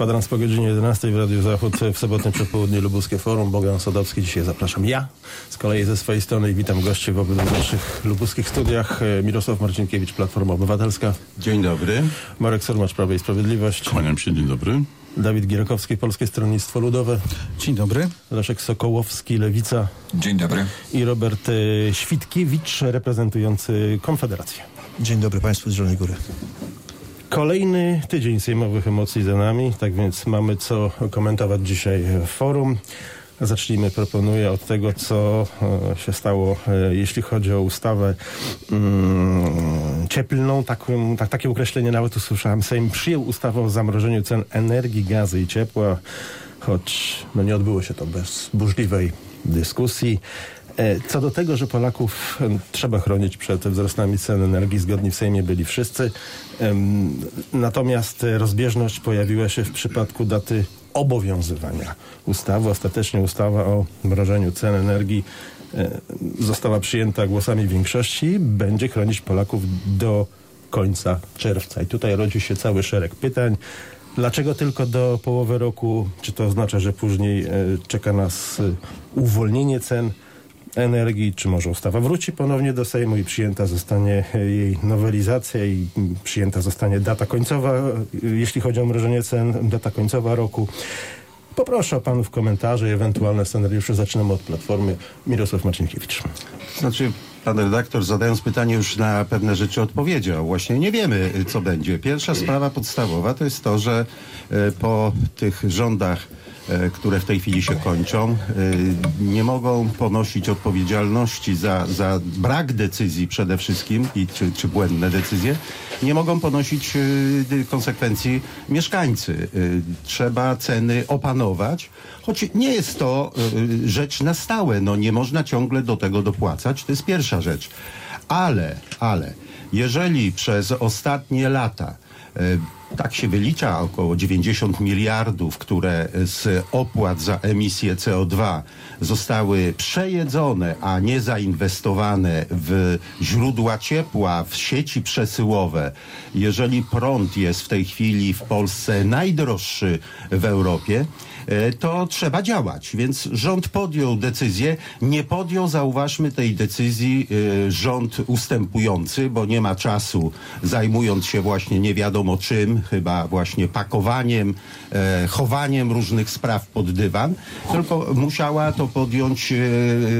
Kwadrans po godzinie 11 w Radiu Zachód w sobotnim przedpołudniu Lubuskie Forum. Bogdan Sadowski. Dzisiaj zapraszam ja z kolei ze swojej strony i witam gości w obydwu naszych lubuskich studiach. Mirosław Marcinkiewicz, Platforma Obywatelska. Dzień dobry. Marek Sormacz, Prawo i Sprawiedliwość. Kłaniam się, dzień dobry. Dawid Gierkowski, Polskie Stronnictwo Ludowe. Dzień dobry. Leszek Sokołowski, Lewica. Dzień dobry. I Robert e, Świtkiewicz, reprezentujący Konfederację. Dzień dobry Państwu z Zielonej Góry. Kolejny tydzień sejmowych emocji za nami, tak więc mamy co komentować dzisiaj w forum. Zacznijmy, proponuję, od tego, co e, się stało, e, jeśli chodzi o ustawę mm, cieplną. Tak, tak, takie określenie nawet usłyszałem. Sejm przyjął ustawę o zamrożeniu cen energii, gazy i ciepła, choć no, nie odbyło się to bez burzliwej dyskusji. E, Co do tego, że Polaków trzeba chronić przed wzrostami cen energii, zgodni w Sejmie byli wszyscy. Natomiast rozbieżność pojawiła się w przypadku daty obowiązywania ustawy. Ostatecznie ustawa o mrożeniu cen energii e, została przyjęta głosami większości i będzie chronić Polaków do końca czerwca. I tutaj rodzi się cały szereg pytań. Dlaczego tylko do połowy roku? Czy to oznacza, że później e, czeka nas uwolnienie cen energii? Czy może ustawa wróci ponownie do Sejmu i przyjęta zostanie jej nowelizacja i przyjęta zostanie data końcowa, jeśli chodzi o mrożenie cen, data końcowa roku? Poproszę o panów komentarze i ewentualne scenariusze. Zaczynamy od Platformy. Mirosław Marcinkiewicz. Znaczy, pan redaktor zadając pytanie już na pewne rzeczy odpowiedział. Właśnie nie wiemy, co będzie. Pierwsza sprawa podstawowa to jest to, że e, po tych rządach które w tej chwili się kończą, e, nie mogą ponosić odpowiedzialności za, za brak decyzji przede wszystkim, i, czy, czy błędne decyzje, nie mogą ponosić e, konsekwencji mieszkańcy. E, Trzeba ceny opanować, choć nie jest to e, rzecz na stałe. No, nie można ciągle do tego dopłacać. To jest pierwsza rzecz. Ale, ale, jeżeli przez ostatnie lata e, tak się wylicza około 90 miliardów, które z opłat za emisję CO2 zostały przejedzone, a nie zainwestowane w źródła ciepła, w sieci przesyłowe. Jeżeli prąd jest w tej chwili w Polsce najdroższy w Europie, to trzeba działać. Więc rząd podjął decyzję. Nie podjął, zauważmy, tej decyzji e, rząd ustępujący, bo nie ma czasu, zajmując się właśnie nie wiadomo czym, chyba właśnie pakowaniem, e, chowaniem różnych spraw pod dywan, tylko musiała to podjąć e,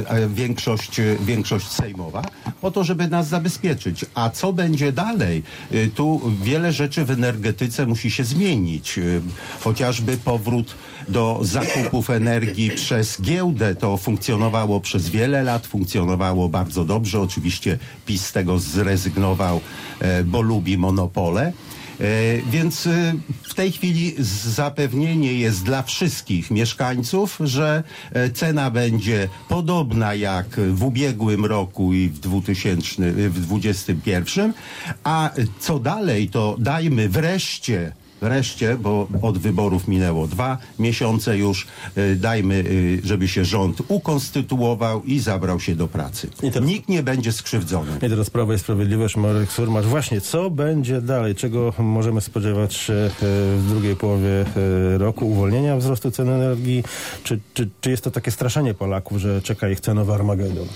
e, większość, e, większość sejmowa, po to, żeby nas zabezpieczyć. A co będzie dalej? E, Tu wiele rzeczy w energetyce musi się zmienić. E, Chociażby powrót do zakupów energii przez giełdę. To funkcjonowało przez wiele lat, funkcjonowało bardzo dobrze. Oczywiście PiS z tego zrezygnował, e, bo lubi monopole. E, Więc e, w tej chwili zapewnienie jest dla wszystkich mieszkańców, że e, cena będzie podobna jak w ubiegłym roku i w 2000, e, w 2021, a co dalej to dajmy wreszcie Wreszcie, bo od wyborów minęło dwa miesiące już, e, dajmy, e, żeby się rząd ukonstytuował i zabrał się do pracy. Teraz- Nikt nie będzie skrzywdzony. I teraz Prawo i Sprawiedliwość, Marek Surmacz. Właśnie, co będzie dalej? Czego możemy spodziewać się e, w drugiej połowie roku? Uwolnienia wzrostu cen energii? Czy, czy, czy jest to takie straszenie Polaków, że czeka ich cenowy Armagedon?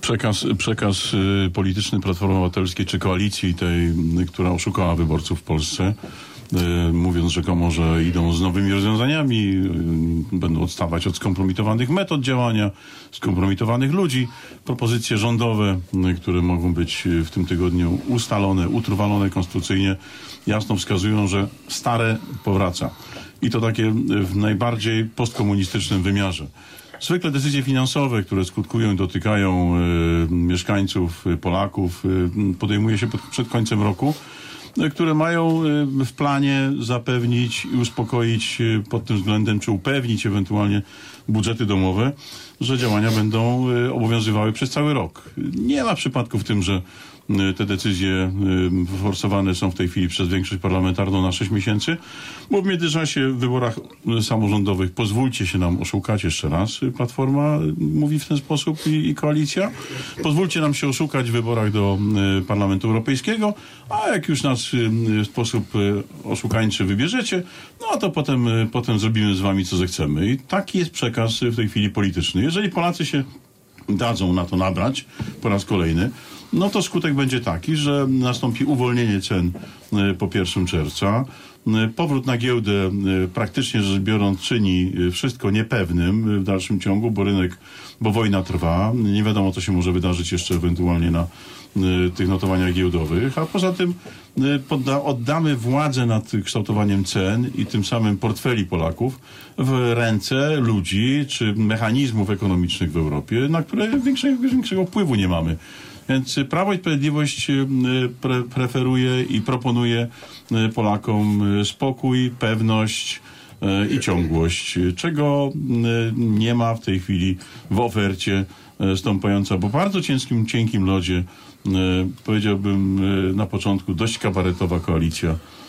Przekaz, przekaz y, polityczny Platformy Obywatelskiej czy koalicji tej, która oszukała wyborców w Polsce, y, mówiąc rzekomo, że idą z nowymi rozwiązaniami, y, będą odstawać od skompromitowanych metod działania, skompromitowanych ludzi. Propozycje rządowe, które mogą być w tym tygodniu ustalone, utrwalone konstytucyjnie, jasno wskazują, że stare powraca. I to takie w najbardziej postkomunistycznym wymiarze. Zwykle decyzje finansowe, które skutkują i dotykają y, mieszkańców, y, Polaków, y, podejmuje się pod, przed końcem roku, które mają w planie zapewnić i uspokoić pod tym względem, czy upewnić ewentualnie budżety domowe, że działania będą obowiązywały przez cały rok. Nie ma przypadku w tym, że te decyzje y, forsowane są w tej chwili przez większość parlamentarną na 6 miesięcy, bo w międzyczasie w wyborach y, samorządowych pozwólcie się nam oszukać jeszcze raz. y, Platforma y, mówi w ten sposób i, i koalicja. Pozwólcie nam się oszukać w wyborach do y, Parlamentu Europejskiego, a jak już nas y, y, w sposób y, oszukańczy wybierzecie, no to potem, y, potem zrobimy z wami co zechcemy. I taki jest przekaz y, w tej chwili polityczny. Jeżeli Polacy się dadzą na to nabrać po raz kolejny, no to skutek będzie taki, że nastąpi uwolnienie cen y, po 1 czerwca. Y, Powrót na giełdę y, praktycznie rzecz biorąc czyni wszystko niepewnym w dalszym ciągu, bo rynek, bo wojna trwa. Nie wiadomo, co się może wydarzyć jeszcze ewentualnie na tych notowaniach giełdowych, a poza tym podda, oddamy władzę nad kształtowaniem cen i tym samym portfeli Polaków w ręce ludzi czy mechanizmów ekonomicznych w Europie, na które większego, większego wpływu nie mamy. Więc y, Prawo i Sprawiedliwość y, pre, preferuje i proponuje y, Polakom y, spokój, pewność y, i ciągłość, y, czego y, nie ma w tej chwili w ofercie y, stąpająca po bardzo ciężkim, cienkim lodzie, y, powiedziałbym y, na początku dość kabaretowa koalicja y,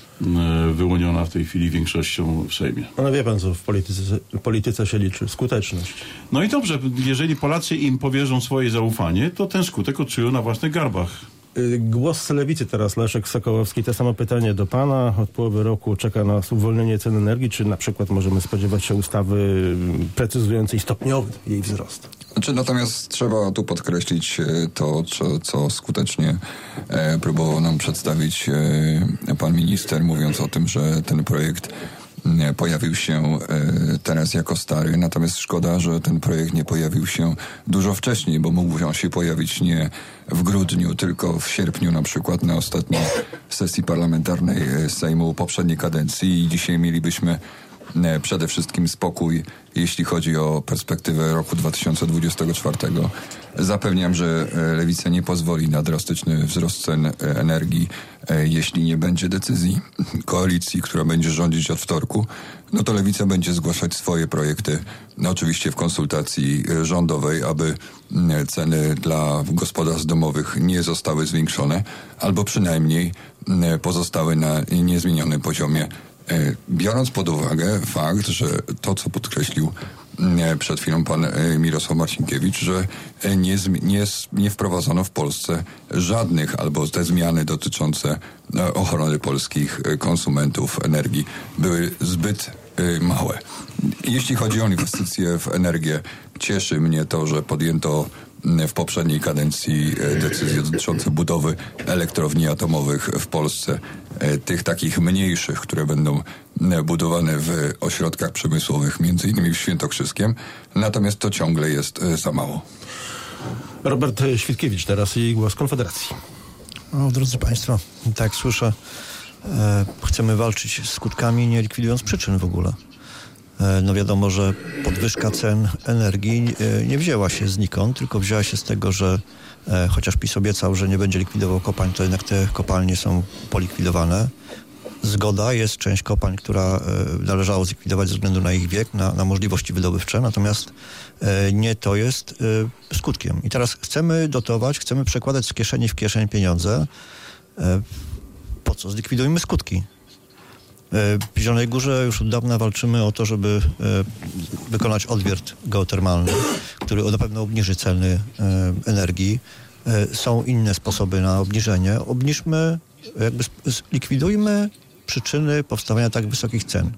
wyłoniona w tej chwili większością w Sejmie. No wie pan, co w polityce, polityce się liczy. Skuteczność. No i dobrze, jeżeli Polacy im powierzą swoje zaufanie, to ten skutek odczują na własnych garbach. Y, Głos z lewicy teraz, Leszek Sokołowski. To samo pytanie do pana. Od połowy roku czeka nas uwolnienie cen energii. Czy na przykład możemy spodziewać się ustawy precyzującej stopniowy jej wzrost? Znaczy, natomiast trzeba tu podkreślić e, to, co, co skutecznie e, próbował nam przedstawić e, pan minister, mówiąc o tym, że ten projekt m, pojawił się e, teraz jako stary. Natomiast szkoda, że ten projekt nie pojawił się dużo wcześniej, bo mógł on się pojawić nie w grudniu, tylko w sierpniu na przykład na ostatniej sesji parlamentarnej e, Sejmu poprzedniej kadencji i dzisiaj mielibyśmy przede wszystkim spokój, jeśli chodzi o perspektywę roku 2024. Zapewniam, że e, Lewica nie pozwoli na drastyczny wzrost cen e, energii, e, jeśli nie będzie decyzji koalicji, która będzie rządzić od wtorku. No to Lewica będzie zgłaszać swoje projekty, no oczywiście w konsultacji e, rządowej, aby ceny dla gospodarstw domowych nie zostały zwiększone, albo przynajmniej pozostały na niezmienionym poziomie E, Biorąc pod uwagę fakt, że to, co podkreślił mm, przed chwilą pan e, Mirosław Marcinkiewicz, że e, nie, nie, nie wprowadzono w Polsce żadnych albo te zmiany dotyczące e, ochrony polskich e, konsumentów energii były zbyt e, małe. Jeśli chodzi o inwestycje w energię, cieszy mnie to, że podjęto w poprzedniej kadencji e, decyzje dotyczące budowy elektrowni atomowych w Polsce, e, tych takich mniejszych, które będą m, budowane w ośrodkach przemysłowych, między innymi w Świętokrzyskiem. Natomiast to ciągle jest e, za mało. Robert Świtkiewicz teraz i głos Konfederacji. No, drodzy Państwo, tak słyszę, e, chcemy walczyć z skutkami, nie likwidując przyczyn w ogóle. E, no wiadomo, że podwyżka cen energii e, nie wzięła się znikąd, tylko wzięła się z tego, że e, chociaż PiS obiecał, że nie będzie likwidował kopalń, to jednak te kopalnie są polikwidowane. Zgoda, jest część kopalń, która należało zlikwidować ze względu na ich wiek, na, na możliwości wydobywcze, natomiast nie to jest skutkiem. I teraz chcemy dotować, chcemy przekładać z kieszeni w kieszeń pieniądze. Po co? Zlikwidujmy skutki. E, W Zielonej Górze już od dawna walczymy o to, żeby e, wykonać odwiert geotermalny, który na pewno obniży ceny e, energii. Są inne sposoby na obniżenie. Obniżmy, jakby zlikwidujmy przyczyny powstawania tak wysokich cen,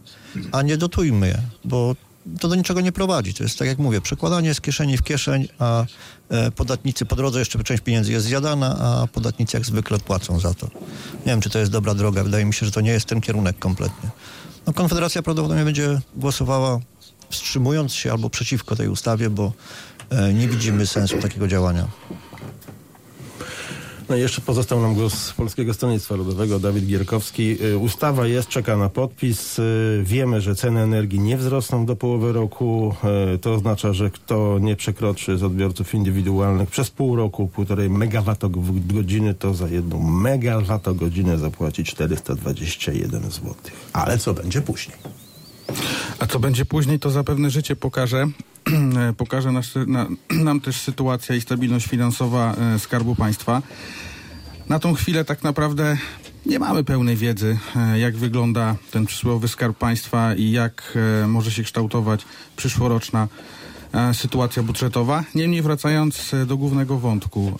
a nie dotujmy je, bo to do niczego nie prowadzi. To jest tak jak mówię, przekładanie z kieszeni w kieszeń, a e, podatnicy po drodze jeszcze część pieniędzy jest zjadana, a podatnicy jak zwykle płacą za to. Nie wiem, czy to jest dobra droga. Wydaje mi się, że to nie jest ten kierunek kompletnie. No, Konfederacja prawdopodobnie będzie głosowała wstrzymując się albo przeciwko tej ustawie, bo e, nie widzimy sensu takiego działania. No jeszcze pozostał nam głos Polskiego Stronnictwa Ludowego, Dawid Gierkowski. Y, Ustawa jest, czeka na podpis. Y, Wiemy, że ceny energii nie wzrosną do połowy roku. Y, To oznacza, że kto nie przekroczy z odbiorców indywidualnych przez pół roku półtorej megawattogodziny, to za jedną megawattogodzinę zapłaci 421 zł. Ale co będzie później? A co będzie później, to zapewne życie pokaże. pokaże nas, na, nam też sytuacja i stabilność finansowa e, Skarbu Państwa. Na tą chwilę tak naprawdę nie mamy pełnej wiedzy, e, jak wygląda ten przysłowiowy skarb państwa i jak e, może się kształtować przyszłoroczna sytuacja budżetowa. Niemniej wracając do głównego wątku,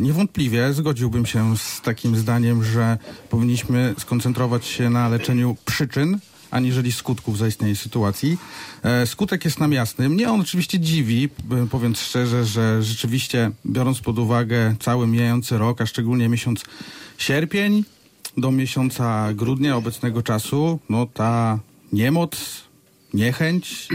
niewątpliwie zgodziłbym się z takim zdaniem, że powinniśmy skoncentrować się na leczeniu przyczyn, aniżeli skutków zaistniałej sytuacji. E, skutek jest nam jasny. Mnie on oczywiście dziwi, b- mówiąc szczerze, że rzeczywiście biorąc pod uwagę cały mijający rok, a szczególnie miesiąc sierpień do miesiąca grudnia obecnego czasu, no ta niemoc, niechęć,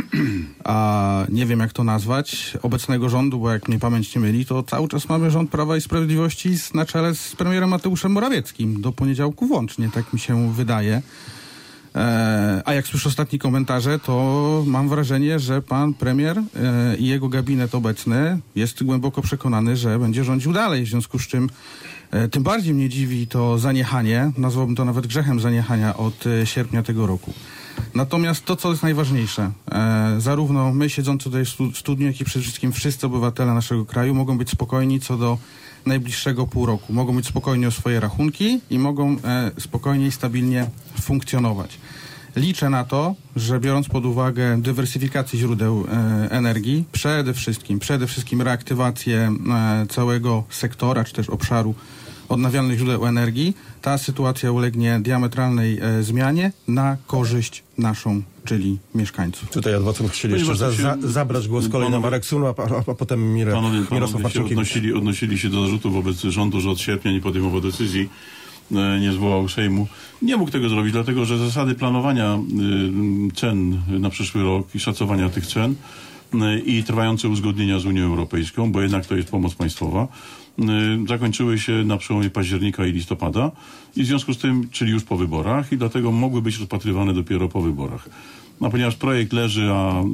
a nie wiem jak to nazwać, obecnego rządu, bo jak mnie pamięć nie myli, to cały czas mamy rząd Prawa i Sprawiedliwości na czele z premierem Mateuszem Morawieckim, do poniedziałku włącznie, tak mi się wydaje. E, a jak słyszę ostatnie komentarze, to mam wrażenie, że pan premier e, i jego gabinet obecny jest głęboko przekonany, że będzie rządził dalej, w związku z czym e, tym bardziej mnie dziwi to zaniechanie, nazwałbym to nawet grzechem zaniechania od sierpnia tego roku. Natomiast to, co jest najważniejsze, zarówno my siedzący tutaj w studniu, jak i przede wszystkim wszyscy obywatele naszego kraju mogą być spokojni co do najbliższego pół roku. Mogą być spokojni o swoje rachunki i mogą e, spokojnie i stabilnie funkcjonować. Liczę na to, że biorąc pod uwagę dywersyfikację źródeł e, energii, przede wszystkim, przede wszystkim reaktywację e, całego sektora, czy też obszaru odnawialnych źródeł energii, ta sytuacja ulegnie diametralnej e, zmianie na korzyść naszą, czyli mieszkańców. Tutaj adwokat chcieli jeszcze za, za, zabrać głos kolej na panowie- Marek Sunu, a, a, a potem Mire, Panowie, Mirosław panowie się odnosili, odnosili się do zarzutów wobec rządu, że od sierpnia nie podejmował decyzji, e, nie zwołał Sejmu. Nie mógł tego zrobić, dlatego że zasady planowania y, cen na przyszły rok i szacowania tych cen y, i trwające uzgodnienia z Unią Europejską, bo jednak to jest pomoc państwowa, zakończyły się na przełomie października i listopada i w związku z tym, czyli już po wyborach i dlatego mogły być rozpatrywane dopiero po wyborach. No, ponieważ projekt leży, a y,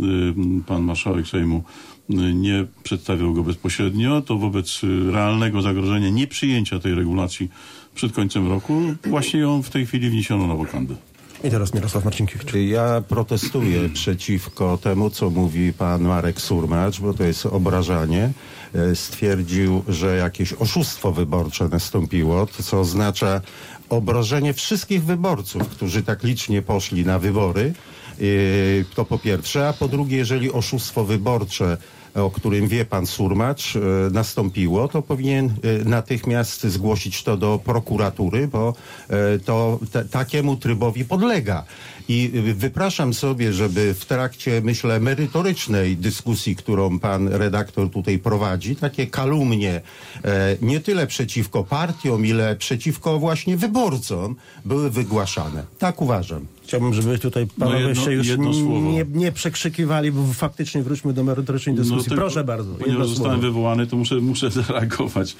pan marszałek Sejmu y, nie przedstawiał go bezpośrednio, to wobec y, realnego zagrożenia nieprzyjęcia tej regulacji przed końcem roku właśnie ją w tej chwili wniesiono na wokandę. I teraz Mirosław Marcinkiewicz. Ja protestuję przeciwko temu, co mówi pan Marek Surmacz, bo to jest obrażanie. E, Stwierdził, że jakieś oszustwo wyborcze nastąpiło, co oznacza obrażenie wszystkich wyborców, którzy tak licznie poszli na wybory. E, To po pierwsze, a po drugie, jeżeli oszustwo wyborcze o którym wie pan Surmacz, e, nastąpiło, to powinien e, natychmiast zgłosić to do prokuratury, bo to takiemu trybowi podlega. I wypraszam sobie, żeby w trakcie, myślę, merytorycznej dyskusji, którą pan redaktor tutaj prowadzi, takie kalumnie nie tyle przeciwko partiom, ile przeciwko właśnie wyborcom były wygłaszane. Tak uważam. Chciałbym, żeby tutaj panowie jedno- się już jedno słowo. nie, nie przekrzykiwali, bo faktycznie wróćmy do merytorycznej dyskusji. tylko- Proszę bardzo. Ponieważ zostałem słowo. wywołany, to muszę, muszę zareagować.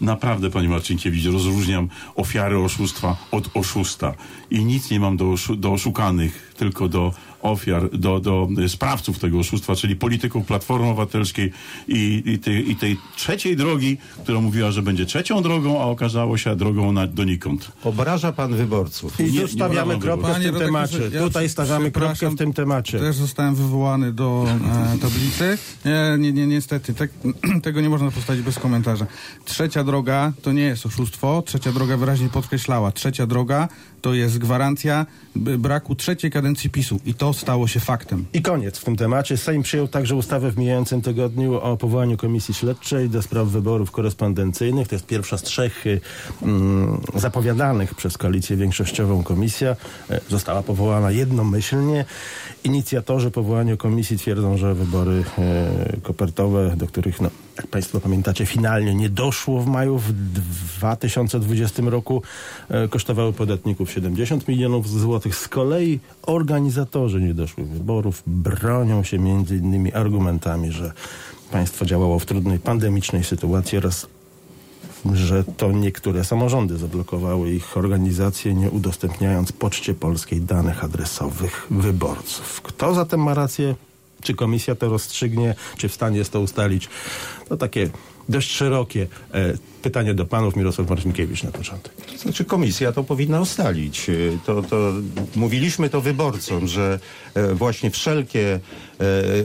Naprawdę, panie Marcinkiewicz, rozróżniam ofiary oszustwa od oszusta. I nic nie mam do, oszu- do oszukanych, tylko do ofiar, do, do sprawców tego oszustwa, czyli polityków Platformy Obywatelskiej i, i, tej, i tej trzeciej drogi, która mówiła, że będzie trzecią drogą, a okazało się drogą na, donikąd. Obraża pan wyborców. I Nie- tu stawiamy kropkę w tym temacie. ja Tutaj stawiamy kropkę w tym temacie. Też zostałem wywołany do e, tablicy. Nie, nie, nie niestety, tak, tego nie można postawić bez komentarza. Trzecia droga to nie jest oszustwo. Trzecia droga wyraźnie podkreślała. Trzecia droga to jest gwarancja braku trzeciej kadencji PiSu. I to stało się faktem. I koniec w tym temacie. Sejm przyjął także ustawę w mijającym tygodniu o powołaniu Komisji Śledczej do spraw wyborów korespondencyjnych. To jest pierwsza z trzech y, mm, zapowiadanych przez koalicję większościową komisja. E, Została powołana jednomyślnie. Inicjatorzy powołania komisji twierdzą, że wybory e, kopertowe, do których, no, jak Państwo pamiętacie, finalnie nie doszło w maju w 2020 roku, e, kosztowały podatników 70 milionów złotych. Z kolei organizatorzy niedoszłych wyborów bronią się między innymi argumentami, że państwo działało w trudnej pandemicznej sytuacji oraz że to niektóre samorządy zablokowały ich organizację, nie udostępniając Poczcie Polskiej danych adresowych wyborców. Kto zatem ma rację? Czy komisja to rozstrzygnie? Czy w stanie jest to ustalić? To takie dość szerokie. E, pytanie do panów, Mirosław Marcinkiewicz na początek. Znaczy komisja to powinna ustalić. Y, To, to mówiliśmy to wyborcom, że e, właśnie wszelkie e,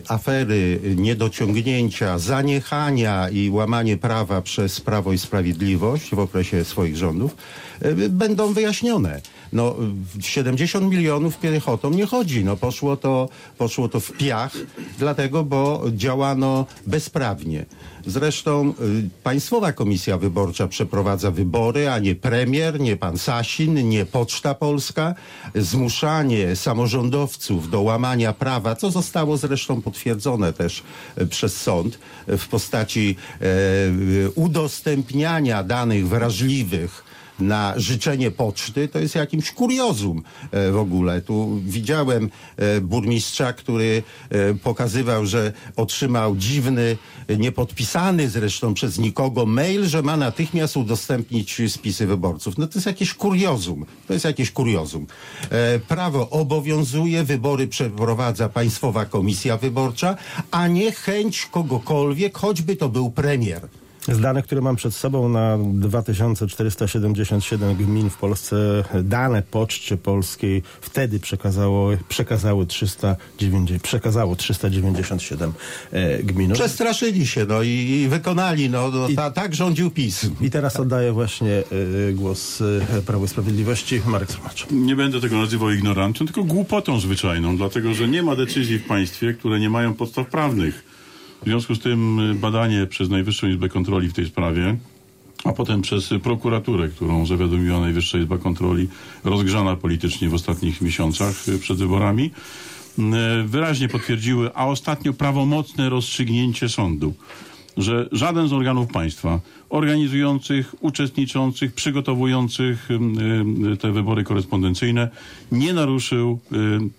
afery, niedociągnięcia, zaniechania i łamanie prawa przez Prawo i Sprawiedliwość w okresie swoich rządów e, będą wyjaśnione. No, 70 milionów piechotą nie chodzi. No, poszło, to, poszło to w piach, dlatego, bo działano bezprawnie. Zresztą y, Państwowa Komisja Wyborcza przeprowadza wybory, a nie premier, nie pan Sasin, nie Poczta Polska. Zmuszanie samorządowców do łamania prawa, co zostało zresztą potwierdzone też e, przez sąd e, w postaci e, udostępniania danych wrażliwych na życzenie poczty, to jest jakimś kuriozum e, w ogóle. Tu widziałem e, burmistrza, który e, pokazywał, że otrzymał dziwny, niepodpisany zresztą przez nikogo mail, że ma natychmiast udostępnić spisy wyborców. No to jest jakieś kuriozum. To jest jakieś kuriozum. Prawo obowiązuje, wybory przeprowadza Państwowa Komisja Wyborcza, a nie chęć kogokolwiek, choćby to był premier. Z danych, które mam przed sobą na 2477 gmin w Polsce, dane Poczcie Polskiej wtedy przekazało, przekazały 390, przekazało 397 e, gmin. Przestraszyli się, no i, i wykonali, no, no ta, tak rządził PiS. I teraz oddaję właśnie e, głos e, Prawu i Sprawiedliwości. Marek Somacz. Nie będę tego nazywał ignorancją, tylko głupotą zwyczajną, dlatego że nie ma decyzji w państwie, które nie mają podstaw prawnych. W związku z tym y, badanie przez Najwyższą Izbę Kontroli w tej sprawie, a potem przez prokuraturę, którą zawiadomiła Najwyższa Izba Kontroli, rozgrzana politycznie w ostatnich miesiącach y, przed wyborami, y, wyraźnie potwierdziły, a ostatnio prawomocne rozstrzygnięcie sądu, że żaden z organów państwa organizujących, uczestniczących, przygotowujących te wybory korespondencyjne nie naruszył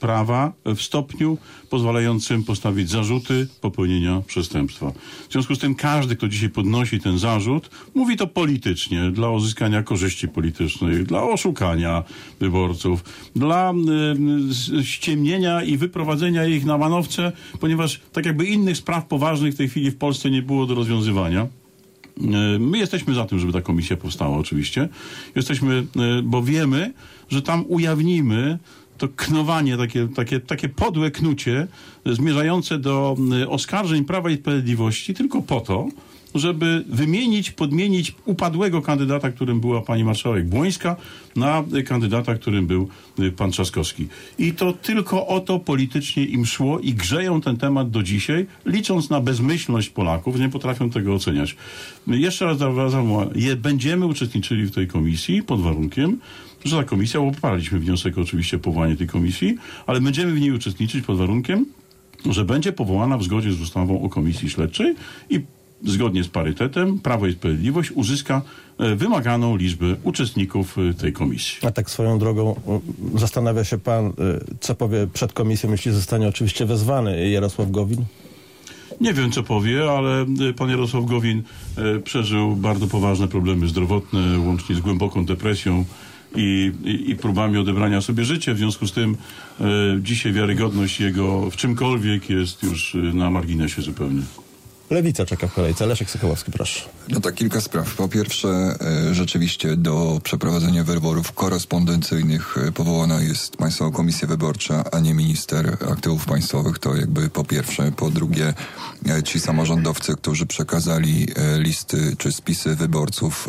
prawa w stopniu pozwalającym postawić zarzuty popełnienia przestępstwa. W związku z tym każdy, kto dzisiaj podnosi ten zarzut, mówi to politycznie, dla uzyskania korzyści politycznych, dla oszukania wyborców, dla ściemnienia i wyprowadzenia ich na manowce, ponieważ tak jakby innych spraw poważnych w tej chwili w Polsce nie było do rozwiązywania. E, My jesteśmy za tym, żeby ta komisja powstała, oczywiście. Jesteśmy, e, bo wiemy, że tam ujawnimy to knowanie, takie, takie, takie podłe knucie zmierzające do e, oskarżeń Prawa i Sprawiedliwości tylko po to, żeby wymienić, podmienić upadłego kandydata, którym była pani marszałek Błońska, na kandydata, którym był y, pan Trzaskowski. I to tylko o to politycznie im szło i grzeją ten temat do dzisiaj, licząc na bezmyślność Polaków, nie potrafią tego oceniać. Jeszcze raz zawracam, je, będziemy uczestniczyli w tej komisji pod warunkiem, że ta komisja, bo poparliśmy wniosek oczywiście o powołanie tej komisji, ale będziemy w niej uczestniczyć pod warunkiem, że będzie powołana w zgodzie z ustawą o komisji śledczej i zgodnie z parytetem Prawo i Sprawiedliwość uzyska e, wymaganą liczbę uczestników e, tej komisji. A tak swoją drogą y, zastanawia się pan, co powie przed komisją, jeśli zostanie oczywiście wezwany Jarosław Gowin? Nie wiem, co powie, ale e, pan Jarosław Gowin e, przeżył bardzo poważne problemy zdrowotne, łącznie z głęboką depresją i, i, i próbami odebrania sobie życia. W związku z tym e, dzisiaj wiarygodność jego w czymkolwiek jest już e, na marginesie zupełnie. Lewica czeka w kolejce. Leszek Sokołowski, proszę. No tak, kilka spraw. Po pierwsze, e, rzeczywiście do przeprowadzenia wyborów korespondencyjnych e, powołana jest Państwowa Komisja Wyborcza, a nie minister aktywów państwowych. To jakby po pierwsze. Po drugie, e, ci samorządowcy, którzy przekazali listy czy spisy wyborców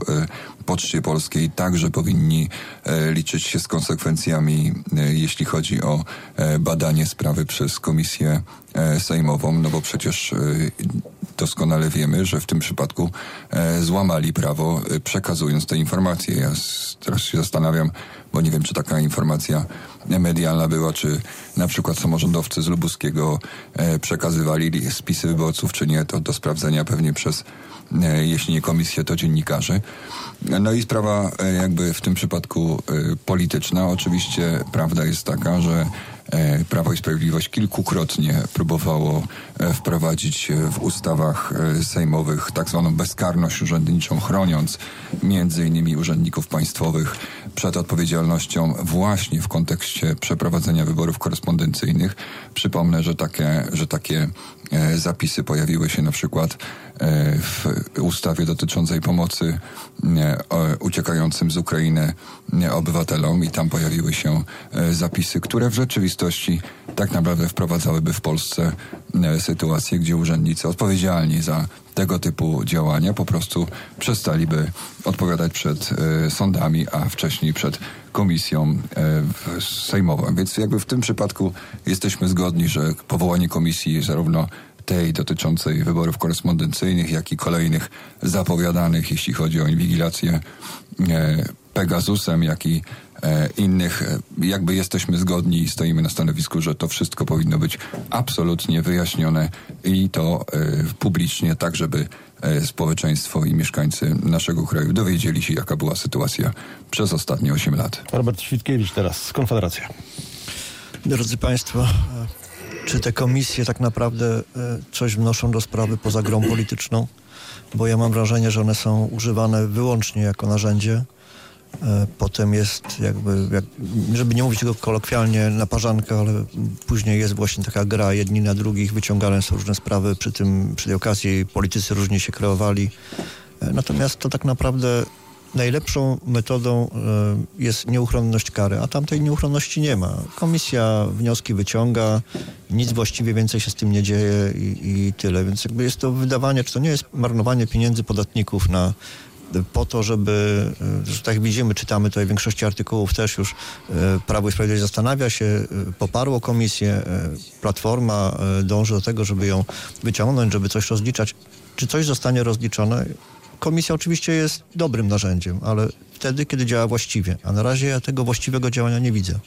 Poczcie Polskiej, także powinni e, liczyć się z konsekwencjami, e, jeśli chodzi o e, badanie sprawy przez Komisję Sejmową, no bo przecież doskonale wiemy, że w tym przypadku złamali prawo, przekazując te informacje. Ja teraz się zastanawiam, bo nie wiem, czy taka informacja medialna była, czy na przykład samorządowcy z Lubuskiego e, przekazywali li- spisy wyborców, czy nie, to do sprawdzenia pewnie przez, e, jeśli nie komisję, to dziennikarzy. No i sprawa e, jakby w tym przypadku polityczna. Oczywiście prawda jest taka, że Prawo i Sprawiedliwość kilkukrotnie próbowało e, wprowadzić e, w ustawach e, sejmowych tak zwaną bezkarność urzędniczą, chroniąc między innymi urzędników państwowych przed odpowiedzialnością właśnie w kontekście przeprowadzenia wyborów korespondencyjnych. Przypomnę, że takie, że takie e, zapisy pojawiły się na przykład e, w ustawie dotyczącej pomocy e, uciekającym z Ukrainy e, obywatelom i tam pojawiły się e, zapisy, które w rzeczywistości tak naprawdę wprowadzałyby w Polsce e, sytuację, gdzie urzędnicy odpowiedzialni za tego typu działania po prostu przestaliby odpowiadać przed e, sądami, a wcześniej przed komisją e, sejmową. Więc jakby w tym przypadku jesteśmy zgodni, że powołanie komisji zarówno tej dotyczącej wyborów korespondencyjnych, jak i kolejnych zapowiadanych, jeśli chodzi o inwigilację Pegasusem, jak i innych, e, jakby jesteśmy zgodni i stoimy na stanowisku, że to wszystko powinno być absolutnie wyjaśnione i to e, publicznie, tak żeby e, społeczeństwo i mieszkańcy naszego kraju dowiedzieli się, jaka była sytuacja przez ostatnie 8 lat. Robert Świtkiewicz teraz, Konfederacja. Drodzy Państwo, e, czy te komisje tak naprawdę e, coś wnoszą do sprawy poza grą polityczną? Bo ja mam wrażenie, że one są używane wyłącznie jako narzędzie. E, Potem jest jakby, jak, żeby nie mówić tego kolokwialnie, naparzanka, ale później jest właśnie taka gra jedni na drugich, wyciągane są różne sprawy, przy, tym, przy tej okazji politycy różnie się kreowali. E, Natomiast to tak naprawdę najlepszą metodą e, jest nieuchronność kary, a tamtej nieuchronności nie ma. Komisja wnioski wyciąga, nic właściwie więcej się z tym nie dzieje i, i tyle. Więc jakby jest to wydawanie, czy to nie jest marnowanie pieniędzy podatników na po to, żeby, e, tak widzimy, czytamy tutaj w większości artykułów też już e, Prawo i Sprawiedliwość zastanawia się, e, poparło komisję, Platforma dąży do tego, żeby ją wyciągnąć, żeby coś rozliczać. Czy coś zostanie rozliczone? Komisja oczywiście jest dobrym narzędziem, ale wtedy, kiedy działa właściwie. A na razie ja tego właściwego działania nie widzę.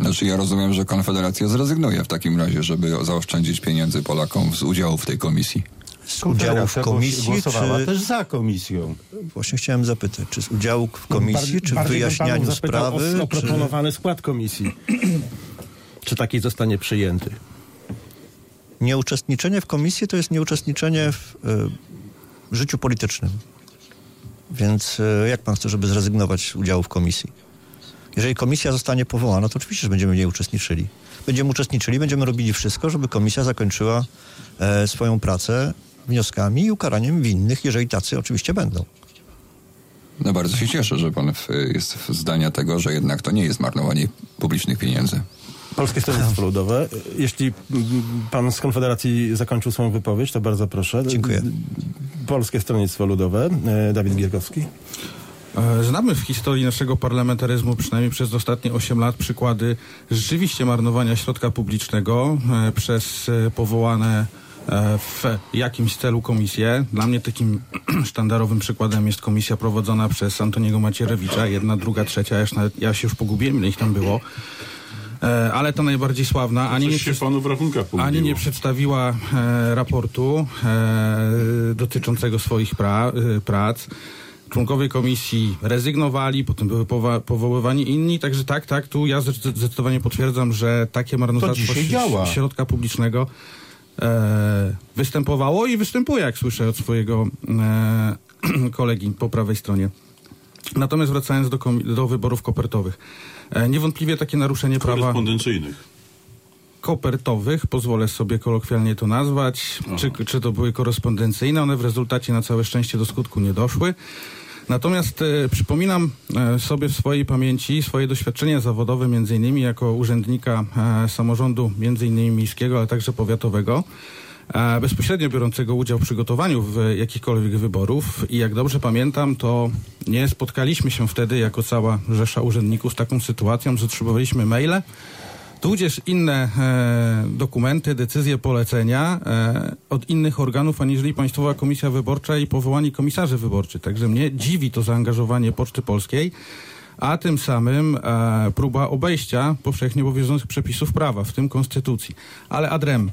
Znaczy ja rozumiem, że Konfederacja zrezygnuje w takim razie, żeby zaoszczędzić pieniędzy Polakom z udziału w tej komisji. Z udziału w komisji, głosowała czy... też za komisją. Właśnie chciałem zapytać, czy z udziału w komisji, Bar- czy w wyjaśnianiu sprawy, O, o czy... proponowany skład komisji. czy taki zostanie przyjęty? Nieuczestniczenie w komisji to jest nieuczestniczenie w e, życiu politycznym. Więc e, jak pan chce, żeby zrezygnować z udziału w komisji? Jeżeli komisja zostanie powołana, to oczywiście, że będziemy w niej uczestniczyli. Będziemy uczestniczyli, będziemy robili wszystko, żeby komisja zakończyła e, swoją pracę wnioskami i ukaraniem winnych, jeżeli tacy oczywiście będą. No bardzo się cieszę, że pan jest w zdania tego, że jednak to nie jest marnowanie publicznych pieniędzy. Polskie Stronnictwo Ludowe. Jeśli pan z Konfederacji zakończył swoją wypowiedź, to bardzo proszę. Dziękuję. Polskie Stronnictwo Ludowe. E, Dawid Gierkowski. E, Znamy w historii naszego parlamentaryzmu, przynajmniej przez ostatnie 8 lat, przykłady rzeczywiście marnowania środka publicznego e, przez powołane w jakimś celu komisje. Dla mnie takim sztandarowym przykładem jest komisja prowadzona przez Antoniego Macierewicza, jedna, druga, trzecia, ja, nawet, ja się już pogubiłem, ile ich tam było. E, Ale ta najbardziej sławna, ani nie, ani nie przedstawiła e, raportu e, dotyczącego swoich pra, e, prac. Członkowie komisji rezygnowali, potem były powa- powoływani inni, także tak, tak, tu ja zdecy- zdecydowanie potwierdzam, że takie marnotrawstwo środka publicznego e, występowało i występuje, jak słyszę od swojego e, kolegi po prawej stronie. Natomiast wracając do, do wyborów kopertowych. E, niewątpliwie takie naruszenie prawa Korespondencyjnych. kopertowych, pozwolę sobie kolokwialnie to nazwać, czy, czy to były korespondencyjne, one w rezultacie na całe szczęście do skutku nie doszły. Natomiast e, przypominam e, sobie w swojej pamięci swoje doświadczenia zawodowe, między innymi jako urzędnika e, samorządu, między innymi miejskiego, ale także powiatowego, e, bezpośrednio biorącego udział w przygotowaniu w jakichkolwiek wyborów. I jak dobrze pamiętam, to nie spotkaliśmy się wtedy jako cała rzesza urzędników z taką sytuacją, że otrzymywaliśmy maile, tudzież inne e, dokumenty, decyzje, polecenia e, od innych organów, aniżeli Państwowa Komisja Wyborcza i powołani komisarze wyborczy. Także mnie dziwi to zaangażowanie Poczty Polskiej, a tym samym e, próba obejścia powszechnie obowiązujących przepisów prawa, w tym konstytucji. Ale adrem.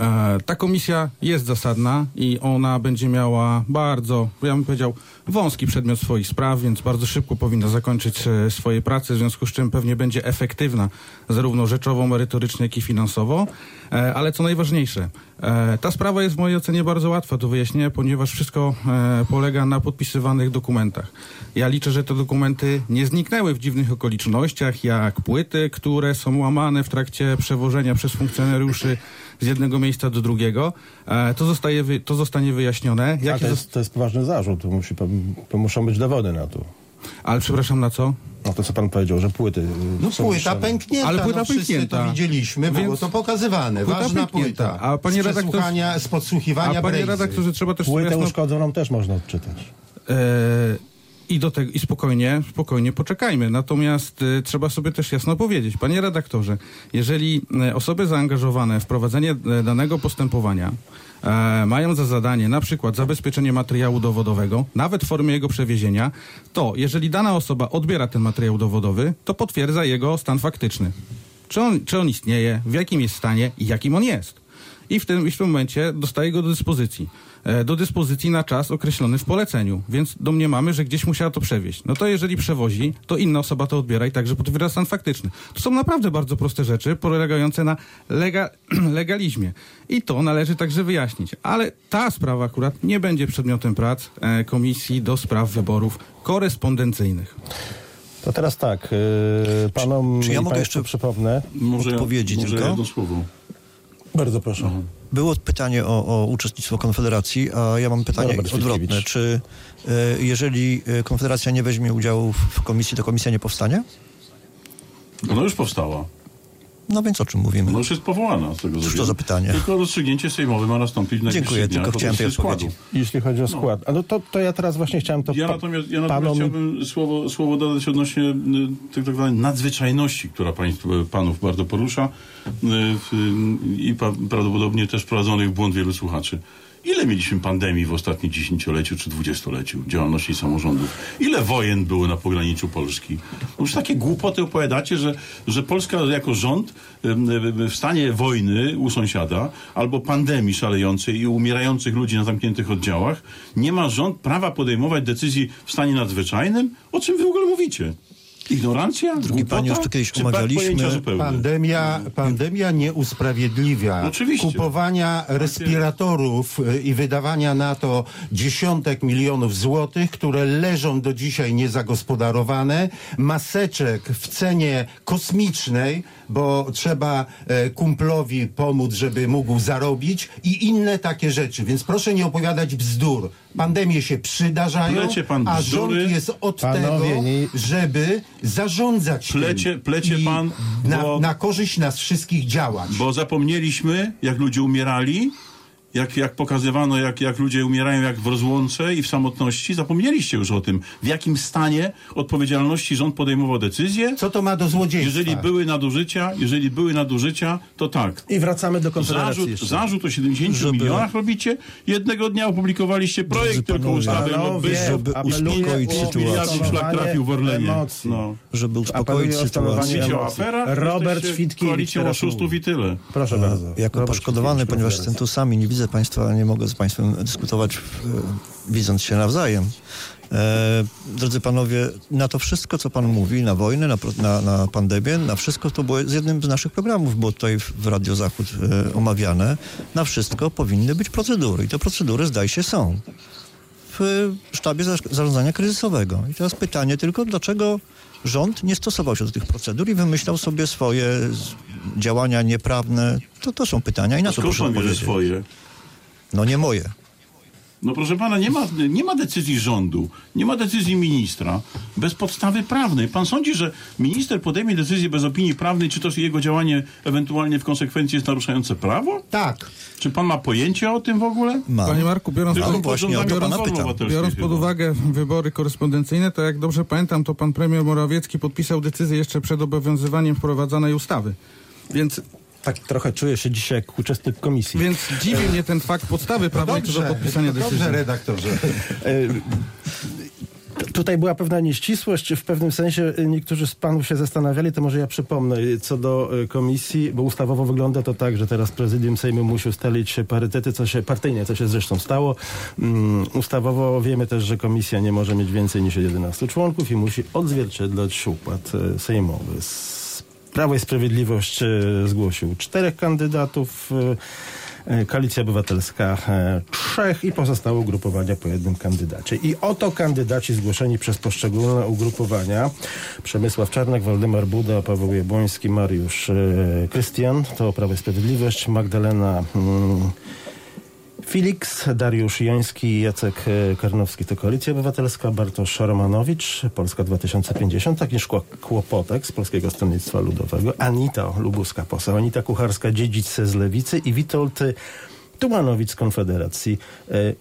E, ta komisja jest zasadna i ona będzie miała bardzo, ja bym powiedział, wąski przedmiot swoich spraw, więc bardzo szybko powinna zakończyć e, swoje prace, w związku z czym pewnie będzie efektywna zarówno rzeczowo, merytorycznie, jak i finansowo. E, ale co najważniejsze, ta sprawa jest w mojej ocenie bardzo łatwa do wyjaśnienia, ponieważ wszystko polega na podpisywanych dokumentach. Ja liczę, że te dokumenty nie zniknęły w dziwnych okolicznościach, jak płyty, które są łamane w trakcie przewożenia przez funkcjonariuszy z jednego miejsca do drugiego. E, To, zostaje, wy- to zostanie wyjaśnione. Jakie to jest, to jest poważny zarzut, to, musi, to muszą być dowody na to. Ale przepraszam, na co? No to co pan powiedział, że płyty y, No są płyta pęknięta, Ale płyta no, wszyscy pęknięta. to widzieliśmy, było Więc- to pokazywane. Płyta Ważna pęknięta. płyta. A panie z, redaktor- przesłuchania, z podsłuchiwania A panie redaktorze, trzeba też Płytę jasno uszkodzoną też można odczytać. E, I do tego, i spokojnie, spokojnie poczekajmy. Natomiast e, trzeba sobie też jasno powiedzieć, panie redaktorze, jeżeli e, osoby zaangażowane w prowadzenie e, danego postępowania e, mają za zadanie na przykład zabezpieczenie materiału dowodowego, nawet w formie jego przewiezienia, to jeżeli dana osoba odbiera ten materiał dowodowy, to potwierdza jego stan faktyczny. Czy on, czy on istnieje, w jakim jest stanie i jakim on jest. I w tym, i w tym momencie dostaje go do dyspozycji. E, do dyspozycji na czas określony w poleceniu, więc domniemamy, że gdzieś musiała to przewieźć. No to jeżeli przewozi, to inna osoba to odbiera i także potwierdza stan faktyczny. To są naprawdę bardzo proste rzeczy, polegające na lega, legalizmie. I to należy także wyjaśnić. Ale ta sprawa akurat nie będzie przedmiotem prac e, Komisji do Spraw Wyborów Korespondencyjnych. To teraz tak, y, panom czy ja i mogę jeszcze przypomnę. Może, ja- Odpowiedzi może tylko? jedno słowo. Bardzo proszę. Było pytanie o, o uczestnictwo Konfederacji, a ja mam pytanie Robert odwrotne. Czy e, jeżeli e, Konfederacja nie weźmie udziału w, komisji, to komisja nie powstanie? Ona już powstała. No więc o czym mówimy? Ona już jest powołana z tego Cóż to za pytanie? Tylko rozstrzygnięcie sejmowe ma nastąpić najbliższych Dziękuję, tylko chciałem tej składu. Jeśli chodzi o skład. A no to, to ja teraz właśnie chciałem to Ja natomiast, ja natomiast panom... chciałbym słowo, słowo dodać odnośnie y, tak tak zwanej nadzwyczajności, która państw, panów bardzo porusza y, i prawdopodobnie też prowadzonych w błąd wielu słuchaczy. Ile mieliśmy pandemii w ostatnim dziesięcioleciu czy dwudziestoleciu działalności samorządów? Ile wojen było na pograniczu Polski? Już takie głupoty opowiadacie, że, że Polska jako rząd w stanie wojny u sąsiada albo pandemii szalejącej i umierających ludzi na zamkniętych oddziałach nie ma rząd prawa podejmować decyzji w stanie nadzwyczajnym? O czym wy w ogóle mówicie? Ignorancja? Drogi panie, już to kiedyś omawialiśmy. Pandemia, pandemia nie usprawiedliwia Oczywiście. kupowania respiratorów y, i wydawania na to dziesiątek milionów złotych, które leżą do dzisiaj niezagospodarowane, maseczek w cenie kosmicznej, bo trzeba e, kumplowi pomóc, żeby mógł zarobić i inne takie rzeczy. Więc proszę nie opowiadać bzdur. Pandemie się przydarzają, Plecie pan a bzdury. rząd jest od Panowie, tego, nie- żeby zarządzać tym Plecie- plecie i pan, na, bo- na korzyść nas wszystkich działać. Bo zapomnieliśmy, jak ludzie umierali, jak, jak pokazywano, jak, jak ludzie umierają jak w rozłące i w samotności. Zapomnieliście już o tym, w jakim stanie odpowiedzialności rząd podejmował decyzje. Co to ma do złodziejstwa? Jeżeli były nadużycia, jeżeli były nadużycia, to tak. I wracamy do Konfederacji Zarzut, jeszcze. zarzut o 70 Żeby- milionach robicie. Jednego dnia opublikowaliście projekt Drodzy tylko ustawy lobbystów. żeby uspokoić sytuację. miliardów szlak trafił w Orlenie. Emocji. No. Żeby uspokoić sytuację. O aferach? Robert Świtkiewicz Koalicją oszustów i tyle. Proszę bardzo. Jako Robert poszkodowany, ponieważ jestem tu sam i nie widzę Państwa, nie mogę z Państwem dyskutować, widząc się nawzajem. E, drodzy Panowie, na to wszystko, co Pan mówi, na wojnę, na, na, na pandemię, na wszystko to było z jednym z naszych programów, było tutaj w, w Radio Zachód e, omawiane. Na wszystko powinny być procedury i te procedury, zdaje się, są w sztabie za- zarządzania kryzysowego. I teraz pytanie tylko, dlaczego rząd nie stosował się do tych procedur i wymyślał sobie swoje działania nieprawne? To, to są pytania i na to proszę odpowiedzieć. swoje? No nie moje. No proszę pana, nie ma, nie ma decyzji rządu, nie ma decyzji ministra bez podstawy prawnej. Pan sądzi, że minister podejmie decyzję bez opinii prawnej, czy to jego działanie ewentualnie w konsekwencji jest naruszające prawo? Tak. Czy pan ma pojęcie o tym w ogóle? Mam. Panie Marku, biorąc, Tylko No pod, właśnie, o to pod pana pytam. Biorąc pod uwagę wybory korespondencyjne, to jak dobrze pamiętam, to pan premier Morawiecki podpisał decyzję jeszcze przed obowiązywaniem wprowadzanej ustawy. Więc, Tak trochę czuję się dzisiaj jak uczestnik komisji. więc dziwi mnie ten fakt podstawy prawnej co do podpisania dobrze, decyzji. redaktorze. E, Tutaj była pewna nieścisłość. W pewnym sensie niektórzy z panów się zastanawiali, to może ja przypomnę, co do komisji, bo ustawowo wygląda to tak, że teraz prezydium Sejmu musi ustalić parytety, co się partyjnie, co się zresztą stało. Um, ustawowo wiemy też, że komisja nie może mieć więcej niż 11 członków i musi odzwierciedlać układ sejmowy. Prawo i Sprawiedliwość y, zgłosił czterech kandydatów. Koalicja Obywatelska trzech i pozostałe ugrupowania po jednym kandydacie. I oto kandydaci zgłoszeni przez poszczególne ugrupowania. Przemysław Czarnek, Waldemar Buda, Paweł Jabłoński, Mariusz Krystian, to Prawo i Sprawiedliwość, Magdalena mm, Felix, Dariusz Joński, Jacek Karnowski to Koalicja Obywatelska, Bartosz Romanowicz, Polska 2050, Agnieszka Kłopotek z Polskiego Stronnictwa Ludowego, Anita Lubuska, poseł, Anita Kucharska, dziedzic z Lewicy i Witold Tumanowicz z Konfederacji.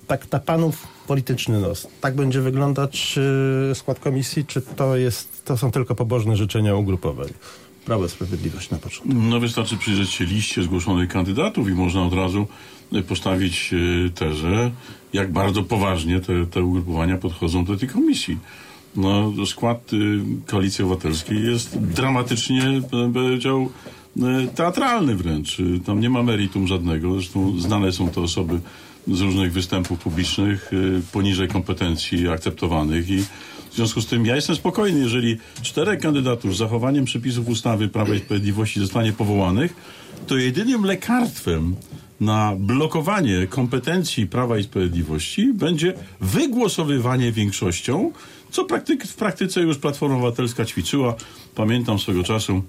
Tak na panów polityczny nos. Tak będzie wyglądać skład komisji, czy to, jest, to są tylko pobożne życzenia ugrupowań? Prawo Sprawiedliwość na początku. No wystarczy przyjrzeć się liście zgłoszonych kandydatów i można od razu postawić tezę, jak bardzo poważnie te, te ugrupowania podchodzą do tej komisji. No, skład y, Koalicji Obywatelskiej jest dramatycznie, powiedział, teatralny wręcz. Tam nie ma meritum żadnego. Zresztą znane są to osoby z różnych występów publicznych poniżej kompetencji akceptowanych i w związku z tym ja jestem spokojny, jeżeli czterech kandydatów z zachowaniem przepisów ustawy Prawa i Sprawiedliwości zostanie powołanych, to jedynym lekarstwem na blokowanie kompetencji Prawa i Sprawiedliwości będzie wygłosowywanie większością, co praktyk, w praktyce już Platforma Obywatelska ćwiczyła. Pamiętam swego czasu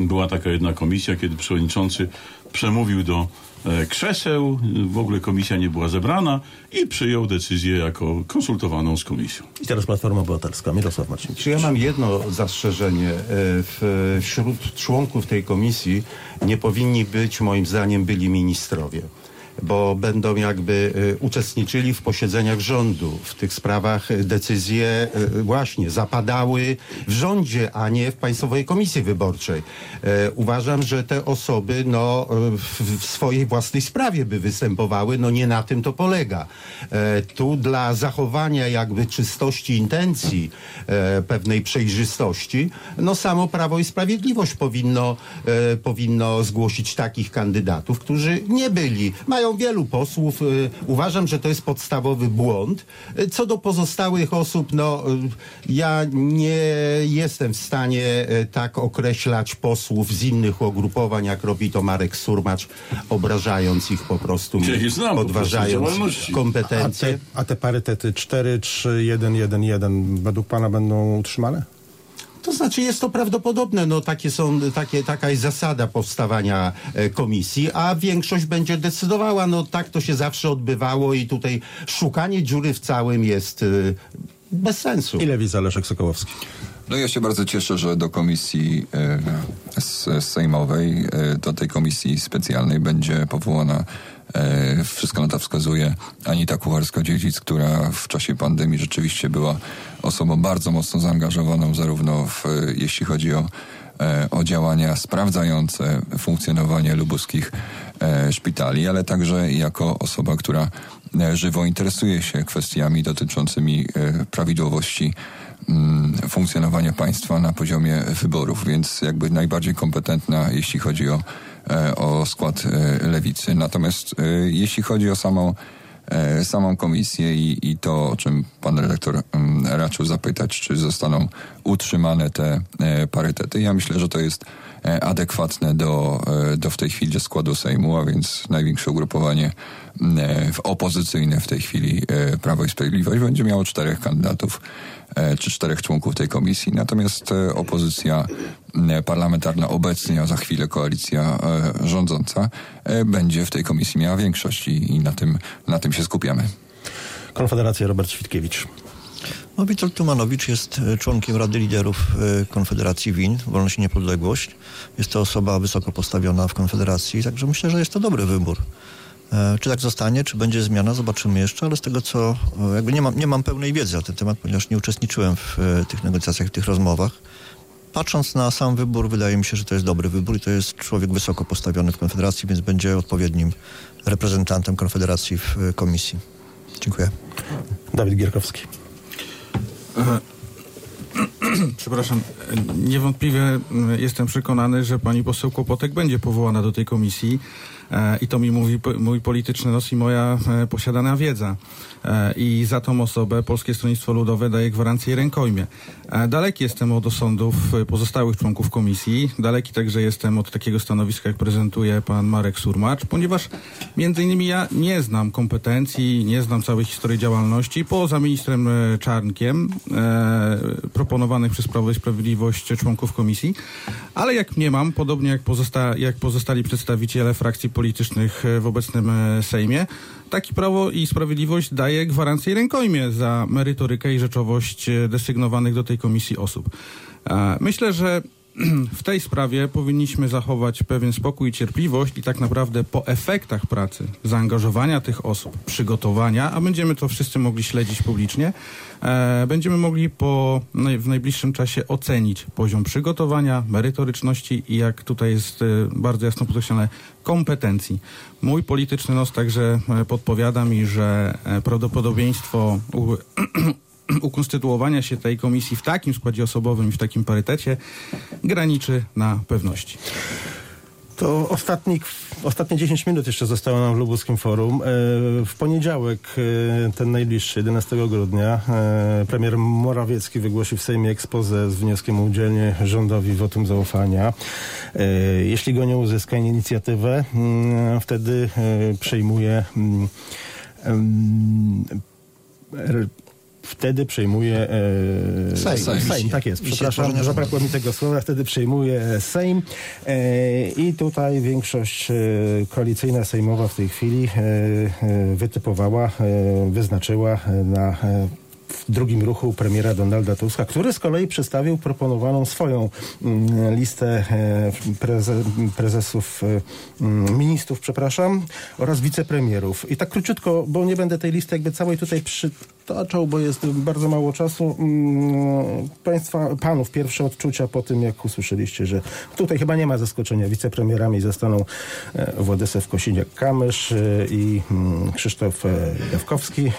była taka jedna komisja, kiedy przewodniczący przemówił do e, krzeseł, w ogóle komisja nie była zebrana i przyjął decyzję jako konsultowaną z komisją. I teraz Platforma Obywatelska, Mirosław Marcinkiewicz. Czy ja mam jedno zastrzeżenie. E, wśród członków tej komisji nie powinni być, moim zdaniem, byli ministrowie bo będą jakby uczestniczyli w posiedzeniach rządu. W tych sprawach decyzje właśnie zapadały w rządzie, a nie w Państwowej Komisji Wyborczej. Uważam, że te osoby no, w swojej własnej sprawie by występowały. No nie na tym to polega. Tu dla zachowania jakby czystości intencji, pewnej przejrzystości, no samo Prawo i Sprawiedliwość powinno, powinno zgłosić takich kandydatów, którzy nie byli, mają wielu posłów. Uważam, że to jest podstawowy błąd. Co do pozostałych osób, no ja nie jestem w stanie tak określać posłów z innych ugrupowań, jak robi to Marek Surmacz, obrażając ich po prostu, znam, podważając po kompetencje. A te, a te parytety 4, 3, 1, 1, 1 według pana będą utrzymane? To znaczy jest to prawdopodobne, no takie są, takie, taka jest zasada powstawania e, komisji, a większość będzie decydowała, no tak to się zawsze odbywało i tutaj szukanie dziury w całym jest e, bez sensu. Ile widz Leszek Sokołowski? No ja się bardzo cieszę, że do komisji e, sejmowej, e, do tej komisji specjalnej będzie powołana wszystko na to wskazuje Anita Kucharska-Dziedzic, która w czasie pandemii rzeczywiście była osobą bardzo mocno zaangażowaną zarówno w, jeśli chodzi o, o działania sprawdzające funkcjonowanie lubuskich szpitali, ale także jako osoba, która żywo interesuje się kwestiami dotyczącymi prawidłowości funkcjonowania państwa na poziomie wyborów, więc jakby najbardziej kompetentna, jeśli chodzi o, o skład lewicy. Natomiast jeśli chodzi o samą, samą komisję i, i to, o czym pan redaktor raczył zapytać, czy zostaną utrzymane te parytety, ja myślę, że to jest adekwatne do, do w tej chwili składu Sejmu, a więc największe ugrupowanie w opozycyjne w tej chwili Prawo i Sprawiedliwość będzie miało czterech kandydatów czy czterech członków tej komisji. Natomiast opozycja parlamentarna obecnie, a za chwilę koalicja rządząca będzie w tej komisji miała większość i, i na, tym, na tym się skupiamy. Konfederacja Robert Świtkiewicz. No, Witold Tumanowicz jest członkiem Rady Liderów Konfederacji WIN, Wolność i Niepodległość. Jest to osoba wysoko postawiona w Konfederacji, także myślę, że jest to dobry wybór. Czy tak zostanie, czy będzie zmiana, zobaczymy jeszcze, ale z tego co, jakby nie mam, nie mam pełnej wiedzy na ten temat, ponieważ nie uczestniczyłem w tych negocjacjach, w tych rozmowach. Patrząc na sam wybór, wydaje mi się, że to jest dobry wybór i to jest człowiek wysoko postawiony w Konfederacji, więc będzie odpowiednim reprezentantem Konfederacji w komisji. Dziękuję. Dawid Gierkowski. Przepraszam, niewątpliwie mm, jestem przekonany, że pani poseł Kłopotek będzie powołana do tej komisji i to mi mówi mój polityczny nos i moja e, posiadana wiedza. E, I za tą osobę Polskie Stronnictwo Ludowe daje gwarancję i rękojmię. E, Daleki jestem od osądów e, pozostałych członków komisji, daleki także jestem od takiego stanowiska, jak prezentuje pan Marek Surmacz, ponieważ między innymi ja nie znam kompetencji, nie znam całej historii działalności, poza ministrem e, Czarnkiem, e, proponowanych przez Prawo i Sprawiedliwość członków komisji, ale jak nie mam, podobnie jak, pozosta- jak pozostali przedstawiciele frakcji politycznych e, w obecnym e, Sejmie, taki Prawo i Sprawiedliwość daje gwarancję i rękojmię za merytorykę i rzeczowość e, desygnowanych do tej komisji osób. Myślę, że w tej sprawie powinniśmy zachować pewien spokój i cierpliwość i tak naprawdę po efektach pracy, zaangażowania tych osób, przygotowania, a będziemy to wszyscy mogli śledzić publicznie, e, będziemy mogli po, w najbliższym czasie ocenić poziom przygotowania, merytoryczności i jak tutaj jest e, bardzo jasno podkreślone, kompetencji. Mój polityczny nos także e, podpowiada mi, że e, prawdopodobieństwo u, ukonstytuowania się tej komisji w takim składzie osobowym i w takim parytecie graniczy na pewności. To ostatni, ostatnie 10 minut jeszcze zostało nam w Lubuskim Forum. E, W poniedziałek, e, ten najbliższy, 11 grudnia, e, premier Morawiecki wygłosi w Sejmie ekspozę z wnioskiem o udzielenie rządowi wotum zaufania. Jeśli go nie uzyska inicjatywę, mm, wtedy przejmuje mm, Wtedy przejmuje e, Sejm. Sejm. Sejm. tak jest. Przepraszam, zabrakło mi tego słowa. Wtedy przejmuje Sejm e, i tutaj większość e, koalicyjna sejmowa w tej chwili e, e, wytypowała, e, wyznaczyła e, na w drugim ruchu premiera Donalda Tuska, który z kolei przedstawił proponowaną swoją mm, listę preze, prezesów, mm, ministrów, przepraszam, oraz wicepremierów. I tak króciutko, bo nie będę tej listy jakby całej tutaj przytaczał, bo jest bardzo mało czasu. Mm, Państwa, panów pierwsze odczucia po tym, jak usłyszeliście, że tutaj chyba nie ma zaskoczenia. Wicepremierami zostaną e, Władysław Kosiniak-Kamysz e, i mm, Krzysztof e, Jawkowski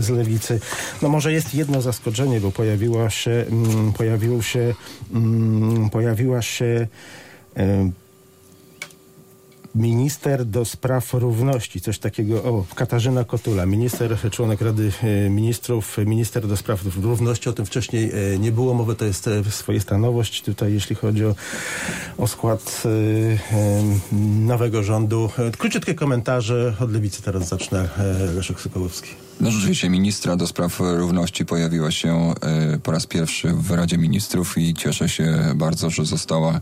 z Lewicy. No może jest jedno zaskoczenie, bo pojawiła się, mm, pojawił się, pojawiła się minister do spraw równości, coś takiego, o, Katarzyna Kotula, minister, członek Rady e, Ministrów, minister do spraw równości, o tym wcześniej e, nie było mowy, to jest e, swoista nowość tutaj, jeśli chodzi o, o skład nowego rządu. Króciutkie komentarze, od Lewicy teraz zacznę, Leszek Sokołowski. No rzeczywiście ministra do spraw równości pojawiła się e, po raz pierwszy w Radzie Ministrów i cieszę się bardzo, że została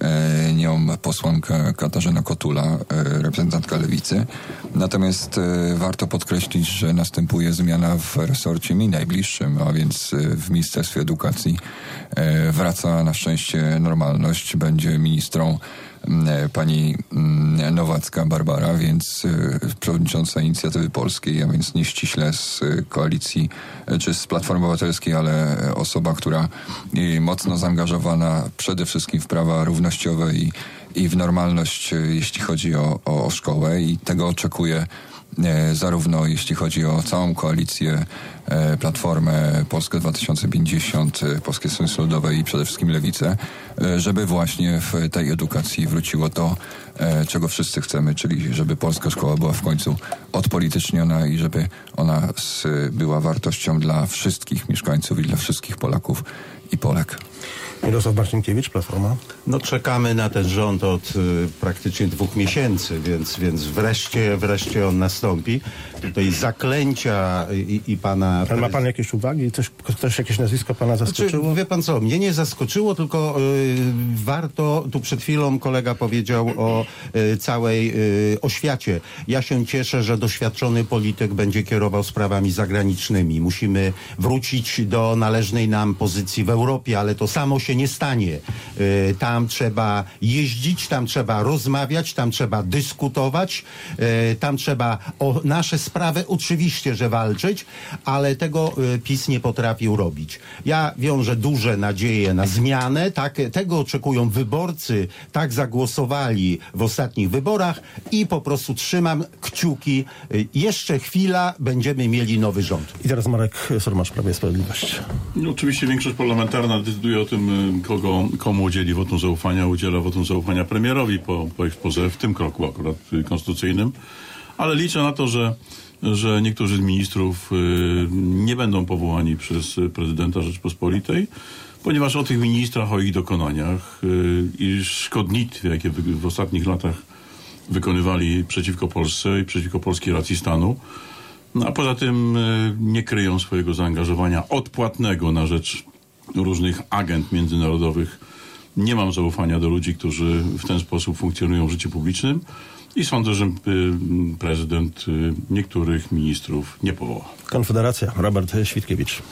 e, nią posłanka Katarzyna Kotula, e, reprezentantka Lewicy. Natomiast warto podkreślić, że następuje zmiana w resorcie mi najbliższym, a więc w Ministerstwie Edukacji. Wraca na szczęście normalność, będzie ministrą pani mm, Nowacka Barbara, więc e, przewodnicząca inicjatywy polskiej, a więc nie ściśle z e, koalicji e, czy z Platformy Obywatelskiej, ale e, osoba, która e, mocno zaangażowana przede wszystkim w prawa równościowe i, i w normalność, e, jeśli chodzi o, o, szkołę i tego oczekuję e, zarówno jeśli chodzi o całą koalicję e, Platformę Polskę 2050, e, Polskie Stronnictwo Ludowe i przede wszystkim Lewicę, e, żeby właśnie w tej edukacji wróciło to, e, czego wszyscy chcemy, czyli żeby polska szkoła była w końcu odpolityczniona i żeby ona była wartością dla wszystkich mieszkańców i dla wszystkich Polaków i Polek. Mirosław Marcinkiewicz, Platforma. No czekamy na ten rząd od y, praktycznie dwóch miesięcy, więc, więc wreszcie, wreszcie on nastąpi. Tutaj zaklęcia i, i pana... Ale ma pan jakieś uwagi? Coś, ktoś jakieś nazwisko pana Znaczy, zaskoczyło? wie pan co, mnie nie zaskoczyło, tylko y, warto, tu przed chwilą kolega powiedział o y, całej y, oświacie. Ja się cieszę, że doświadczony polityk będzie kierował sprawami zagranicznymi. Musimy wrócić do należnej nam pozycji w. Europie, ale to samo się nie stanie. E, Tam trzeba jeździć, tam trzeba rozmawiać, tam trzeba dyskutować, e, tam trzeba o nasze sprawy oczywiście, że walczyć, ale tego e, PiS nie potrafił robić. Ja wiążę duże nadzieje na zmianę, tak, tego oczekują wyborcy, tak zagłosowali w ostatnich wyborach i po prostu trzymam kciuki. Jeszcze chwila, będziemy mieli nowy rząd. I teraz Marek Sormasz, Prawie i Sprawiedliwość. No, oczywiście większość parlamentarna decyduje o tym, y, kogo, komu udzieli wotum zaufania. Udziela wotum zaufania premierowi po, po expose w tym kroku akurat konstytucyjnym. Ale liczę na to, że, że niektórzy z ministrów y, nie będą powołani przez prezydenta Rzeczpospolitej, ponieważ o tych ministrach, o ich dokonaniach y, i szkodnictwie, jakie w ostatnich latach wykonywali przeciwko Polsce i przeciwko polskiej racji stanu, a poza tym y, nie kryją swojego zaangażowania odpłatnego na rzecz różnych agent międzynarodowych. Nie mam zaufania do ludzi, którzy w ten sposób funkcjonują w życiu publicznym i sądzę, że y, prezydent y, niektórych ministrów nie powoła. Konfederacja, Robert Świtkiewicz.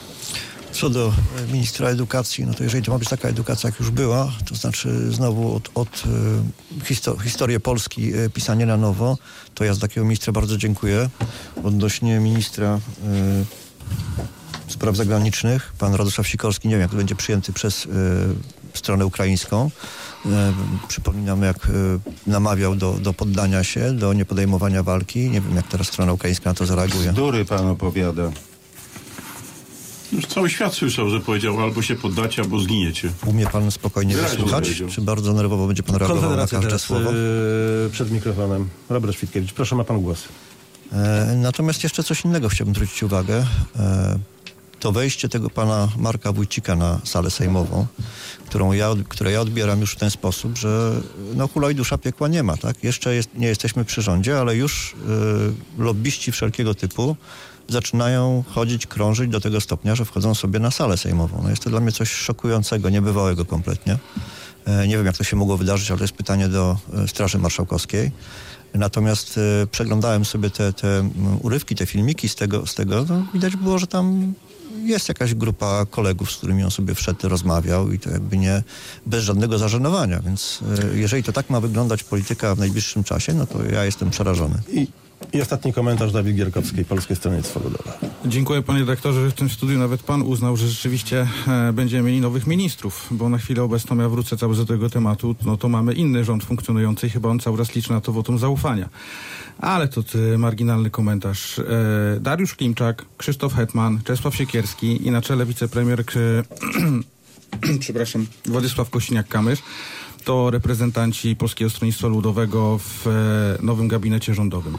Co do e, ministra edukacji, no to jeżeli to ma być taka edukacja, jak już była, to znaczy znowu od, od e, histo historię Polski e, pisanie na nowo, to ja z takiego ministra bardzo dziękuję. Odnośnie ministra spraw zagranicznych, pan Radosław Sikorski, nie wiem jak to będzie przyjęty przez e, stronę ukraińską. E, przypominam, jak e, namawiał do, do poddania się, do niepodejmowania walki. Nie wiem, jak teraz strona ukraińska na to zareaguje. Bzdury pan opowiada. Już cały świat słyszał, że powiedział albo się poddacie, albo zginiecie. Umie pan spokojnie wysłuchać? Czy bardzo nerwowo będzie pan reagował na każde teraz słowo? y, przed mikrofonem. Robert Świtkiewicz, proszę, ma pan głos. E, natomiast jeszcze coś innego chciałbym zwrócić uwagę. To wejście tego pana Marka Wójcika na salę sejmową, którą ja, które ja odbieram już w ten sposób, że no hulaj dusza piekła nie ma, tak? Jeszcze jest, nie jesteśmy przy rządzie, ale już y, lobbyści wszelkiego typu zaczynają chodzić, krążyć do tego stopnia, że wchodzą sobie na salę sejmową. No jest to dla mnie coś szokującego, niebywałego kompletnie. E, Nie wiem, jak to się mogło wydarzyć, ale to jest pytanie do e, Straży Marszałkowskiej. Natomiast e, przeglądałem sobie te, te urywki, te filmiki z tego, z tego no, widać było, że tam jest jakaś grupa kolegów, z którymi on sobie wszedł, rozmawiał i to jakby nie bez żadnego zażenowania. Więc e, jeżeli to tak ma wyglądać polityka w najbliższym czasie, no to ja jestem przerażony. I, I ostatni komentarz Dawid Gierkowski, Polskie Stronnictwo Ludowe. Dziękuję panie redaktorze, że w tym studiu nawet pan uznał, że rzeczywiście e, będziemy mieli nowych ministrów, bo na chwilę obecną ja wrócę cały do tego tematu, no to mamy inny rząd funkcjonujący i chyba on cały czas liczy na to wotum zaufania. Ale to ty, marginalny komentarz. E, Dariusz Klimczak, Krzysztof Hetman, Czesław Siekierski i na czele wicepremier K- przepraszam, Władysław Kosiniak-Kamysz to reprezentanci Polskiego Stronnictwa Ludowego w e, nowym gabinecie rządowym.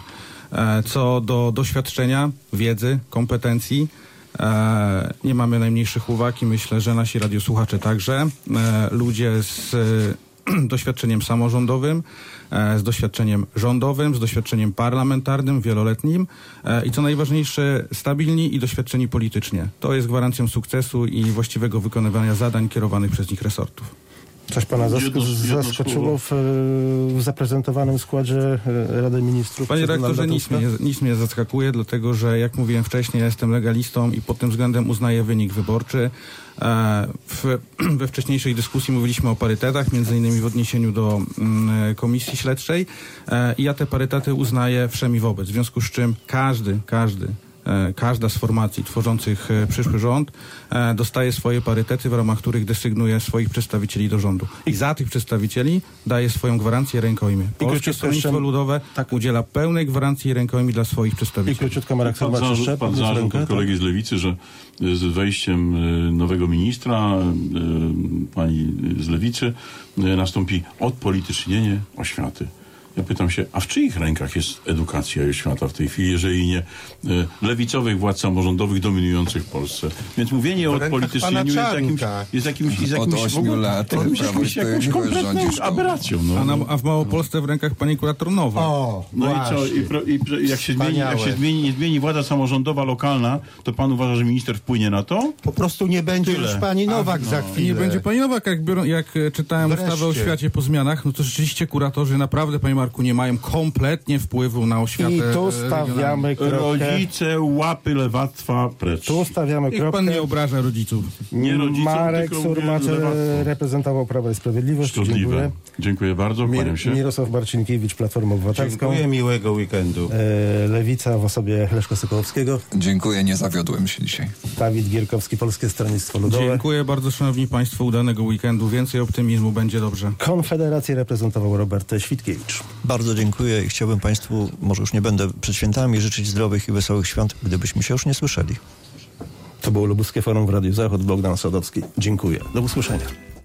E, co do doświadczenia, wiedzy, kompetencji, e, nie mamy najmniejszych uwag i myślę, że nasi radiosłuchacze także. Ludzie z doświadczeniem samorządowym, z doświadczeniem rządowym, z doświadczeniem parlamentarnym, wieloletnim i co najważniejsze, stabilni i doświadczeni politycznie. To jest gwarancją sukcesu i właściwego wykonywania zadań kierowanych przez nich resortów. Coś pana zask- zaskoczyło w, w zaprezentowanym składzie e, Rady Ministrów? Panie rektorze, nic mnie, nic mnie zaskakuje, dlatego że jak mówiłem wcześniej, ja jestem legalistą i pod tym względem uznaję wynik wyborczy. E, W, we wcześniejszej dyskusji mówiliśmy o parytetach, między innymi w odniesieniu do mm, komisji śledczej E, i ja te parytety uznaję wszem i wobec, w związku z czym każdy, każdy każda z formacji tworzących e, przyszły rząd e, dostaje swoje parytety, w ramach których desygnuje swoich przedstawicieli do rządu. I za tych przedstawicieli daje swoją gwarancję rękojmie. Polskie Stronnictwo Ludowe tak. udziela pełnej gwarancji rękojmi dla swoich I przedstawicieli. króciutko Marek Pan zarzut, pan zarzut od kolegi z Lewicy, że z wejściem nowego ministra, pani z Lewicy, nastąpi odpolitycznienie oświaty. Ja pytam się, a w czyich rękach jest edukacja i oświata w tej chwili, jeżeli nie y, lewicowych władz samorządowych dominujących w Polsce? Więc mówienie o odpolitycznieniu jest jakimś, jest jakimś, jest jakimś, ogóle- lat jakimś, i jakimś, jakąś kompletną aberracją. No. A, na, a w Małopolsce w rękach pani kurator Nowa. O, No i co? właśnie. I, pro, i pro, jak, się zmieni, jak się zmieni, nie zmieni władza samorządowa lokalna, to pan uważa, że minister wpłynie na to? Po prostu nie będzie Tyle. już pani Nowak za I chwilę. nie będzie pani Nowak, jak, biorą, jak e, czytałem Wreszcie. ustawę o świecie po zmianach, no to rzeczywiście kuratorzy naprawdę, panie Marku, Marku, nie mają kompletnie wpływu na oświatę I tu e, stawiamy kropkę. Rodzice łapy lewactwa precz. Tu stawiamy Niech pan kropkę. nie obraża rodziców. Nie rodzicom, Marek Surmacz lewactwo. reprezentował Prawo i Sprawiedliwość. Szkodliwe. Dziękuję. Dziękuję bardzo, Mir- się. Mirosław Marcinkiewicz, Platformą Obywatelską. Dziękuję, miłego weekendu. E, Lewica w osobie Leszka Sokołowskiego. Dziękuję, nie zawiodłem się dzisiaj. Dawid Gierkowski, Polskie Stronnictwo Ludowe. Dziękuję bardzo, szanowni państwo, udanego weekendu. Więcej optymizmu, będzie dobrze. Konfederację reprezentował Robert Świtkiewicz. Bardzo dziękuję i chciałbym Państwu, może już nie będę przed świętami, życzyć zdrowych i wesołych świąt, gdybyśmy się już nie słyszeli. To było Lubuskie Forum w Radiu Zachód. Bogdan Sadowski. Dziękuję. Do usłyszenia.